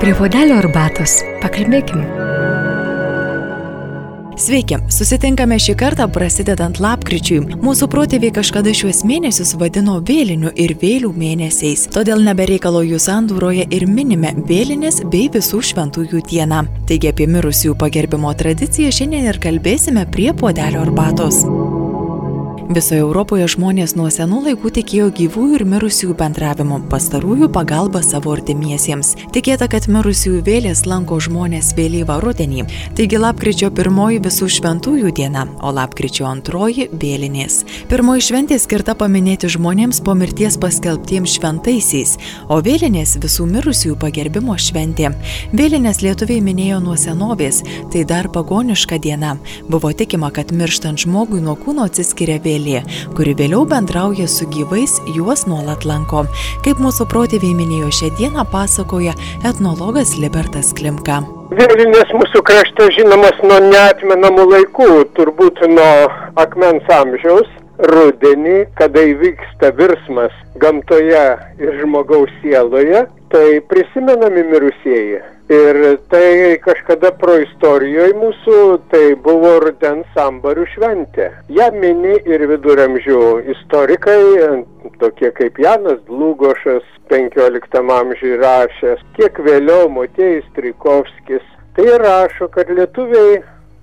Prie vodelio arbatos. Pakalbėkim. Sveiki, susitinkame šį kartą prasidedant lapkričiui. Mūsų protėviai kažkada šiuos mėnesius vadino vėlinių ir vėlių mėnesiais, todėl nebereikalo jų sandūroje ir minime vėlinės bei visų šventųjų dieną. Taigi apie mirusiųjų pagerbimo tradiciją šiandien ir kalbėsime prie puodelio arbatos. Visoje Europoje žmonės nuo senų laikų tikėjo gyvųjų ir mirusiųjų bendravimu, pastarųjų pagalba savo artimiesiems. Tikėta, kad mirusiųjų vėlės lanko žmonės vėlyvą rudenį. Taigi lapkričio pirmoji visų šventųjų diena, o lapkričio antroji vėlinės. Pirmoji šventė skirta paminėti žmonėms po mirties paskelbtiems šventaisiais, o vėlinės visų mirusiųjų pagerbimo šventė. Vėlinės lietuviai minėjo nuo senovės, tai dar pagoniška diena. Buvo tikima, kad mirštant žmogui nuo kūno atsiskiria vėlės vėlė, kuri vėliau bendrauja su gyvais, juos nuolat lanko. Kaip mūsų protėviai minėjo šią dieną, pasakoja etnologas Libertas Klimka. Vėlinės mūsų krašte žinomas nuo neatmenamų laikų, turbūt nuo akmens amžiaus, rudenį, kada įvyksta virsmas gamtoje ir žmogaus sieloje, tai prisimenami mirusieji. Ir tai kažkada proistorijoje mūsų tai buvo rudens sambarių šventė. Ja mini ir viduramžių istorikai, tokie kaip Janas Dlugošas, 15 amžiui rašęs, kiek vėliau Motėjus Trikovskis. Tai rašo, kad lietuviai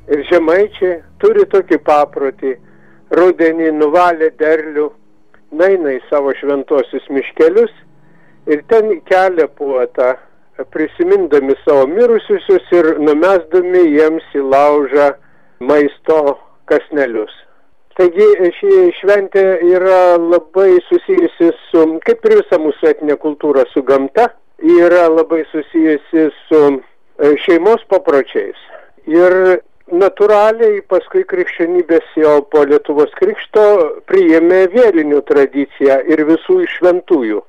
ir žemaičiai turi tokį paprotį, rudenį nuvalė derlių, naina į savo šventosius miškelius ir ten kelia puotą prisimindami savo mirusiusius ir numesdami jiems į laužą maisto kasnelius. Taigi ši šventė yra labai susijusi su, kaip ir visa mūsų etinė kultūra, su gamta, yra labai susijusi su e, šeimos papročiais. Ir natūraliai paskui krikščionybės jau po Lietuvos krikšto priėmė vėlinių tradiciją ir visų šventųjų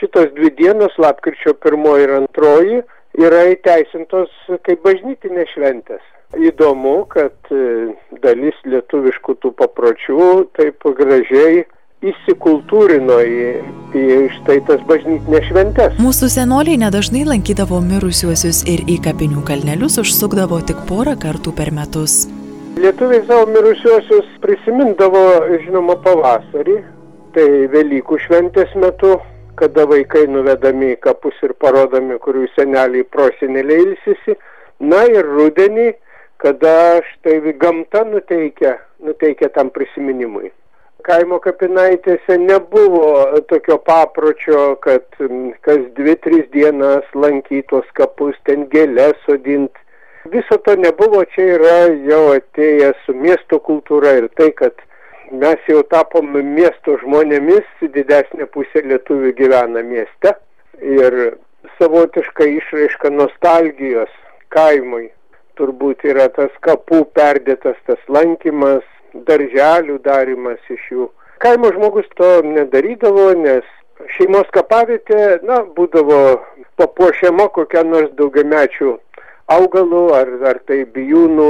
šitos dvi dienos, lapkričio pirmoji ir antroji, yra įteisintos kaip bažnytinės šventės. Įdomu, kad e, dalis lietuviškų tų papročių taip gražiai įsikultūrino į, į štai tas bažnytinės šventės. Mūsų senoliai nedažnai lankydavo mirusiuosius ir į kapinių kalnelius užsukdavo tik porą kartų per metus. Lietuviai savo mirusiuosius prisimindavo, žinoma, pavasarį, tai Velykų šventės metu, kada vaikai nuvedami į kapus ir parodomi, kurių seneliai proseneliai ilsisi. Na ir rudenį, kada štai gamta nuteikia, nuteikia tam prisiminimui. Kaimo kapinaitėse nebuvo tokio papročio, kad kas dvi, tris dienas lankytos kapus, ten gėlės sodint. Viso to nebuvo, čia yra jau atėjęs su miesto kultūra ir tai, kad mes jau tapom miesto žmonėmis, didesnė pusė lietuvių gyvena mieste ir savotiška išraiška nostalgijos kaimui. Turbūt yra tas kapų perdėtas tas lankymas, darželių darimas iš jų. Kaimo žmogus to nedarydavo, nes šeimos kapavietė, na, būdavo papuošiama kokia nors daugiamečių augalų, ar, ar tai bijūnų,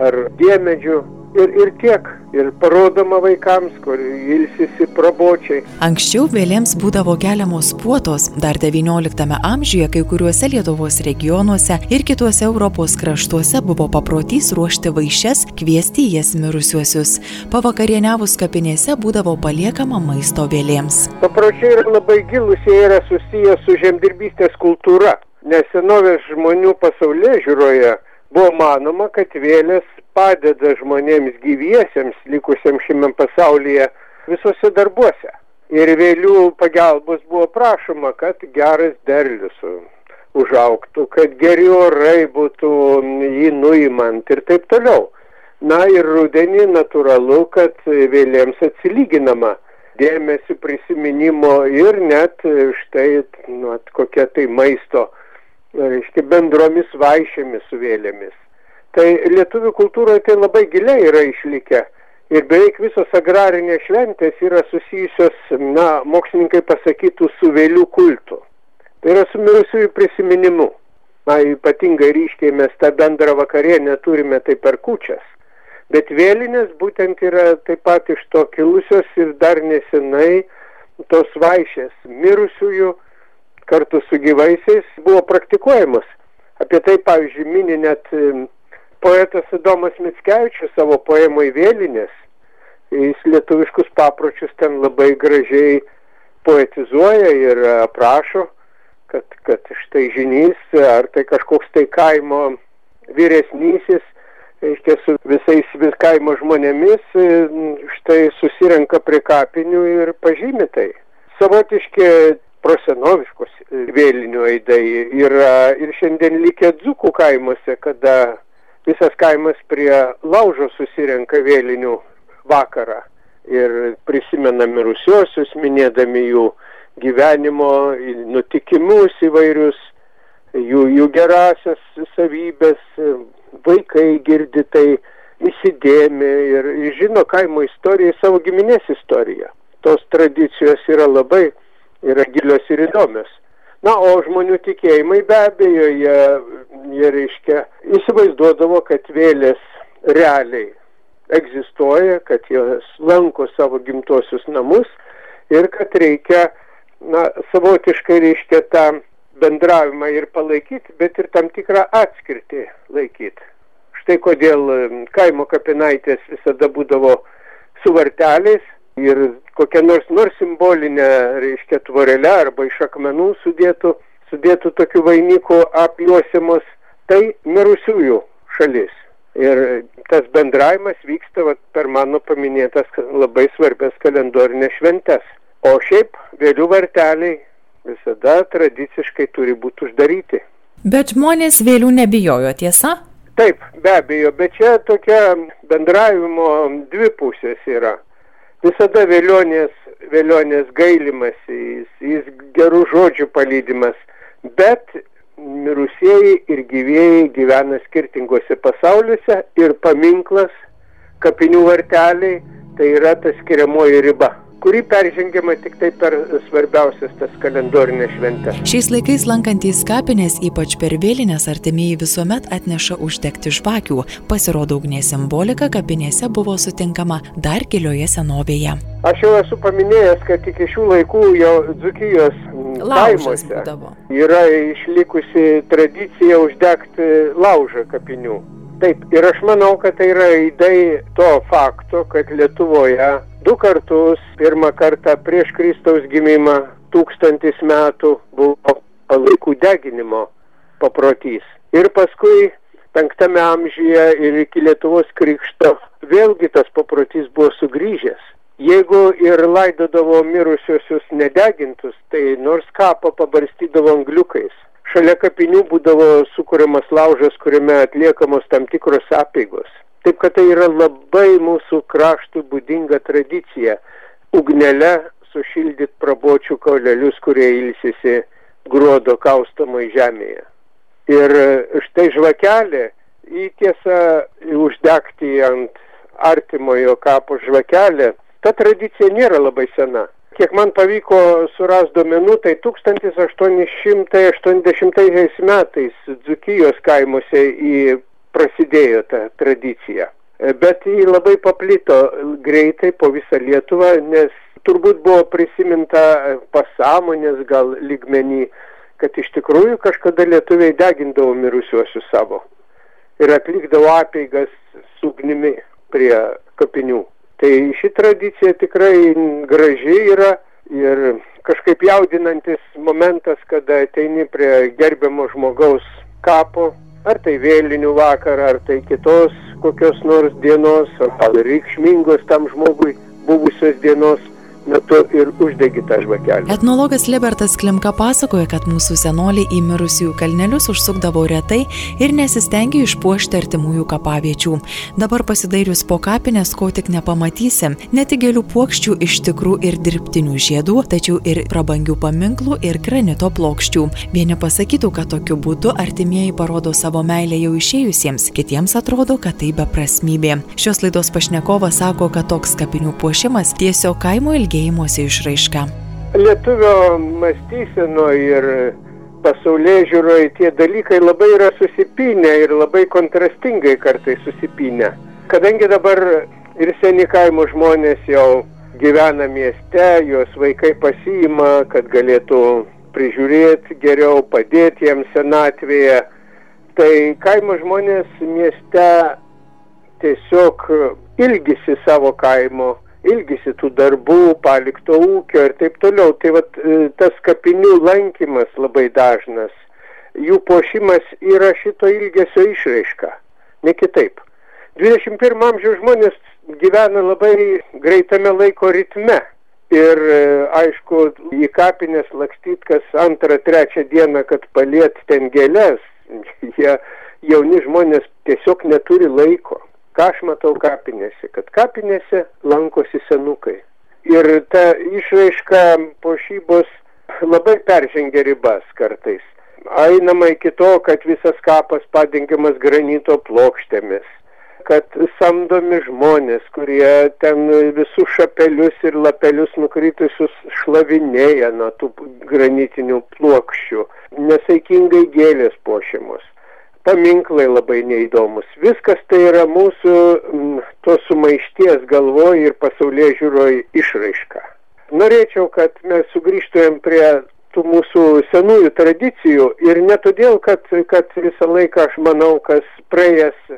ar diemedžių ir, ir tiek. Ir parodoma vaikams, kur ilsisi prabočiai. Anksčiau vėlėms būdavo keliamos puotos, dar XIX amžiuje kai kuriuose Lietuvos regionuose ir kituose Europos kraštuose buvo paprotys ruošti vaišes, kviesti jas mirusiuosius. Pavakarieniavus kapinėse būdavo paliekama maisto vėlėms. Papročiai yra labai gilus, jie yra susiję su žemdirbystės kultūra, nes senovės žmonių pasaulyje žiūroje buvo manoma, kad vėlės padeda žmonėms gyviesiems likusiems šiame pasaulyje visose darbuose. Ir vėlių pagalbos buvo prašoma, kad geras derlius užauktų, kad geri orai būtų jį nuimant ir taip toliau. Na ir rudenį natūralu, kad vėlėms atsilyginama dėmesį prisiminimo ir net štai nu, kokia tai maisto, reiškia bendromis vaišėmis su vėlėmis. Tai lietuvių kultūroje tai labai giliai yra išlikę. Ir beveik visos agrarinės šventės yra susijusios, na, mokslininkai pasakytų, su vėlių kultu. Tai yra su mirusiųjų prisiminimu. Na, ypatingai ryškiai mes tą bendrą vakarienę turime tai per kučias. Bet vėlinės būtent yra taip pat iš to kilusios ir dar nesenai tos vaišės mirusiųjų kartu su gyvaisiais buvo praktikuojamas. Apie tai, pavyzdžiui, mini net poetas Adomas Mickevičius savo poemoje Vėlinės. Jis lietuviškus papročius ten labai gražiai poetizuoja ir aprašo, kad, kad štai žinys ar tai kažkoks tai kaimo vyresnysis, reiškia su visais vis kaimo žmonėmis, štai susirenka prie kapinių ir pažymė tai. Savotiški prosenoviškos vėlinių aidai yra ir šiandien likę dzukų kaimuose, kada visas kaimas prie laužo susirenka vėlinių vakarą ir prisimena mirusiuosius, minėdami jų gyvenimo nutikimus įvairius, jų, jų gerasias savybės, vaikai girdi tai įsidėmi ir žino kaimo istoriją, savo giminės istoriją. Tos tradicijos yra labai yra gilios ir įdomios. Na, o žmonių tikėjimai be abejo, jie, jie reiškia, įsivaizduodavo, kad vėlės realiai egzistuoja, kad jos lanko savo gimtuosius namus ir kad reikia, na, savotiškai reiškia tą bendravimą ir palaikyti, bet ir tam tikrą atskirtį laikyti. Štai kodėl kaimo kapinaitės visada būdavo su varteliais ir kokią nors nors simbolinę, reiškia, tvorelę arba iš akmenų sudėtų, sudėtų tokių vainikų apjuosimus, tai mirusiųjų šalis. Ir tas bendravimas vyksta vat, per mano paminėtas labai svarbias kalendorinės šventes. O šiaip vėlių varteliai visada tradiciškai turi būti uždaryti. Bet žmonės vėlių nebijojo, tiesa? Taip, be abejo, bet čia tokia bendravimo dvi pusės yra visada vėlionės, vėlionės gailimas, jis, jis gerų žodžių palydimas, bet mirusieji ir gyvėjai gyvena skirtingose pasauliuose ir paminklas, kapinių varteliai, tai yra ta skiriamoji riba kuri peržengiama tik tai per svarbiausias tas kalendorinės šventes. Šiais laikais lankantys kapinės, ypač per vėlinės artimieji visuomet atneša uždegti žvakių. Pasirodo, ugnies simbolika kapinėse buvo sutinkama dar gilioje senovėje. Aš jau esu paminėjęs, kad iki šių laikų jau Dzukijos kaimuose yra išlikusi tradicija uždegti laužą kapinių. Taip, ir aš manau, kad tai yra įdai to fakto, kad Lietuvoje du kartus, pirmą kartą prieš Kristaus gimimą, tūkstantis metų buvo palaikų deginimo paprotys. Ir paskui penktame amžiuje ir iki Lietuvos krikšto vėlgi tas paprotys buvo sugrįžęs. Jeigu ir laidodavo mirusiosius nedegintus, tai nors kapą pabarstydavo angliukais šalia kapinių būdavo sukūriamas laužas, kuriame atliekamos tam tikros apėgos. Taip kad tai yra labai mūsų kraštų būdinga tradicija - ugnelė sušildyti prabočių kaulelius, kurie ilsisi gruodo kaustomoje žemėje. Ir štai žvakelė įtiesa uždegti ant artimojo kapo žvakelę. Ta tradicija nėra labai sena kiek man pavyko surast duomenų, tai 1880 metais Dzukijos kaimuose prasidėjo ta tradicija. Bet jį labai paplito greitai po visą Lietuvą, nes turbūt buvo prisiminta pasąmonės gal lygmenį, kad iš tikrųjų kažkada lietuviai degindavo mirusiuosius savo ir atlikdavo apeigas su ugnimi prie kapinių. Tai ši tradicija tikrai graži yra ir kažkaip jaudinantis momentas, kada ateini prie gerbiamo žmogaus kapo, ar tai vėlinių vakarą, ar tai kitos kokios nors dienos, ar reikšmingos tam žmogui buvusios dienos metu ir uždegi tą žvakelę. Etnologas Libertas Klimka pasakoja, kad mūsų senoliai į mirusiųjų kalnelius užsukdavo retai ir nesistengė išpuošti artimųjų kapaviečių. Dabar pasidairius po kapinės, ko tik nepamatysim, ne tik gėlių puokščių iš tikrų ir dirbtinių žiedų, tačiau ir prabangių paminklų ir granito plokščių. Vieni pasakytų, kad tokiu būdu artimieji parodo savo meilę jau išėjusiems, kitiems atrodo, kad tai beprasmybė. Šios laidos pašnekovas sako, kad toks kapinių puošimas tiesiog kaimo ilgiai tikėjimosi išraiška. Lietuvio mąstyseno ir pasaulyje žiūroje tie dalykai labai yra susipinę ir labai kontrastingai kartai susipinę. Kadangi dabar ir seni kaimo žmonės jau gyvena mieste, juos vaikai pasiima, kad galėtų prižiūrėti geriau, padėti jiems senatvėje. Tai kaimo žmonės mieste tiesiog ilgisi savo kaimo, ilgisi tų darbų, palikto ūkio ir taip toliau. Tai vat, e, tas kapinių lankymas labai dažnas, jų pošimas yra šito ilgesio išraiška, ne kitaip. 21 amžiaus žmonės gyvena labai greitame laiko ritme. Ir e, aišku, į kapinės lakstyt kas antrą, trečią dieną, kad paliet ten gėlės, jie jauni žmonės tiesiog neturi laiko ką aš matau kapinėse, kad kapinėse lankosi senukai. Ir ta išraiška pošybos labai peržengia ribas kartais. Ainama iki to, kad visas kapas padengiamas granito plokštėmis, kad samdomi žmonės, kurie ten visus šapelius ir lapelius nukritusius šlavinėja nuo tų granitinių plokščių, nesaikingai gėlės pošimus paminklai labai neįdomus. Viskas tai yra mūsų m, tos sumaišties galvoj ir pasaulyje žiūroj išraiška. Norėčiau, kad mes sugrįžtumėm prie tų mūsų senųjų tradicijų ir ne todėl, kad, kad visą laiką aš manau, kas praėjęs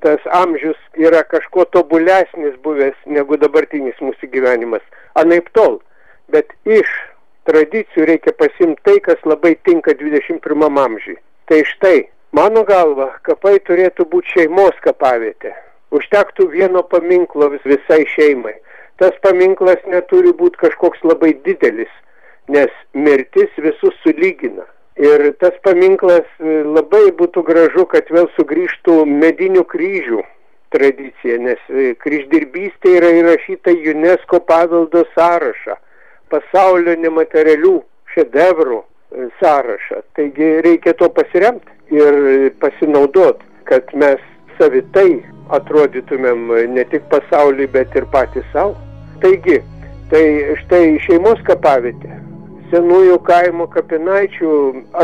tas amžius yra kažkuo tobulesnis buvęs negu dabartinis mūsų gyvenimas. Anaip tol. Bet iš tradicijų reikia pasimti tai, kas labai tinka 21 amžiui. Tai štai Mano galva, kapai turėtų būti šeimos kapavietė. Užtektų vieno paminklo vis, visai šeimai. Tas paminklas neturi būti kažkoks labai didelis, nes mirtis visus sulygina. Ir tas paminklas e, labai būtų gražu, kad vėl sugrįžtų medinių kryžių tradicija, nes e, kryždirbystė yra įrašyta UNESCO paveldo sąrašą, pasaulio nematerialių šedevrų sąrašą. Taigi reikia to pasiremti ir pasinaudot, kad mes savitai atrodytumėm ne tik pasauliui, bet ir patys savo. Taigi, tai štai šeimos kapavietė, senųjų kaimo kapinaičių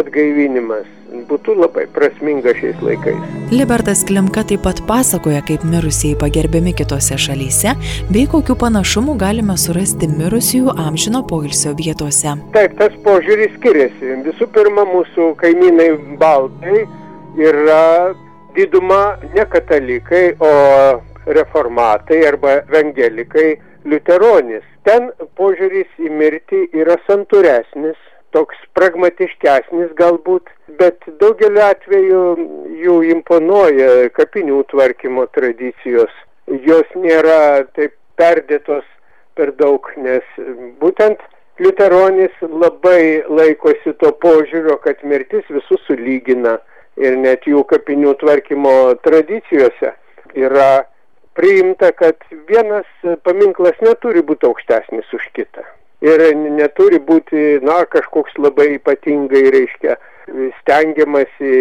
atgaivinimas būtų labai prasminga šiais laikais. Libertas Klimka taip pat pasakoja, kaip mirusieji pagerbiami kitose šalyse, bei kokiu panašumu galime surasti mirusiųjų amžino poilsio vietose. Taip, tas požiūris skiriasi. Visų pirma, mūsų kaimynai baltai yra diduma ne katalikai, o reformatai arba evangelikai liuteronis. Ten požiūris į mirtį yra santūresnis, toks pragmatiškesnis galbūt, bet daugeliu atveju jų imponuoja kapinių tvarkymo tradicijos. Jos nėra taip perdėtos per daug, nes būtent liuteronis labai laikosi to požiūrio, kad mirtis visus sulygina ir net jų kapinių tvarkymo tradicijose yra priimta, kad vienas paminklas neturi būti aukštesnis už kitą ir neturi būti, na, kažkoks labai ypatingai, reiškia, stengiamasi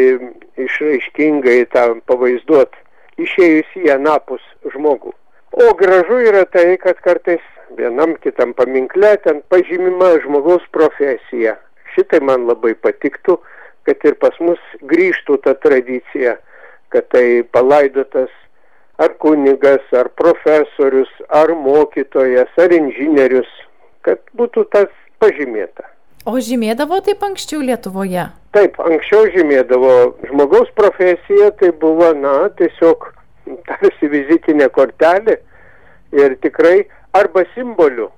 išraiškingai tą pavaizduot išėjus į anapus žmogų. O gražu yra tai, kad kartais vienam kitam paminkle ten pažymima žmogaus profesija. Šitai man labai patiktų, kad ir pas mus grįžtų ta tradicija, kad tai palaidotas ar kunigas, ar profesorius, ar mokytojas, ar inžinierius, kad būtų tas pažymėta. O žymėdavo taip anksčiau Lietuvoje? Taip, anksčiau žymėdavo. Žmogaus profesija tai buvo, na, tiesiog tarsi vizitinė kortelė ir tikrai arba simbolių.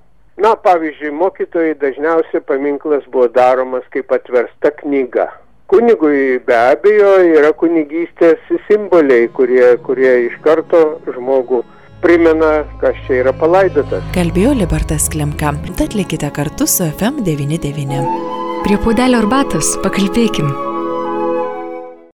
Na, pavyzdžiui, mokytojai dažniausiai paminklas buvo daromas kaip atversta knyga. Kunigui be abejo yra kunigystės simboliai, kurie, kurie iš karto žmogų primena, kas čia yra palaidotas. Kalbėjo Libertas Klemka. Tad likite kartu su FM99. Prie pudelio arbatos pakalbėkim.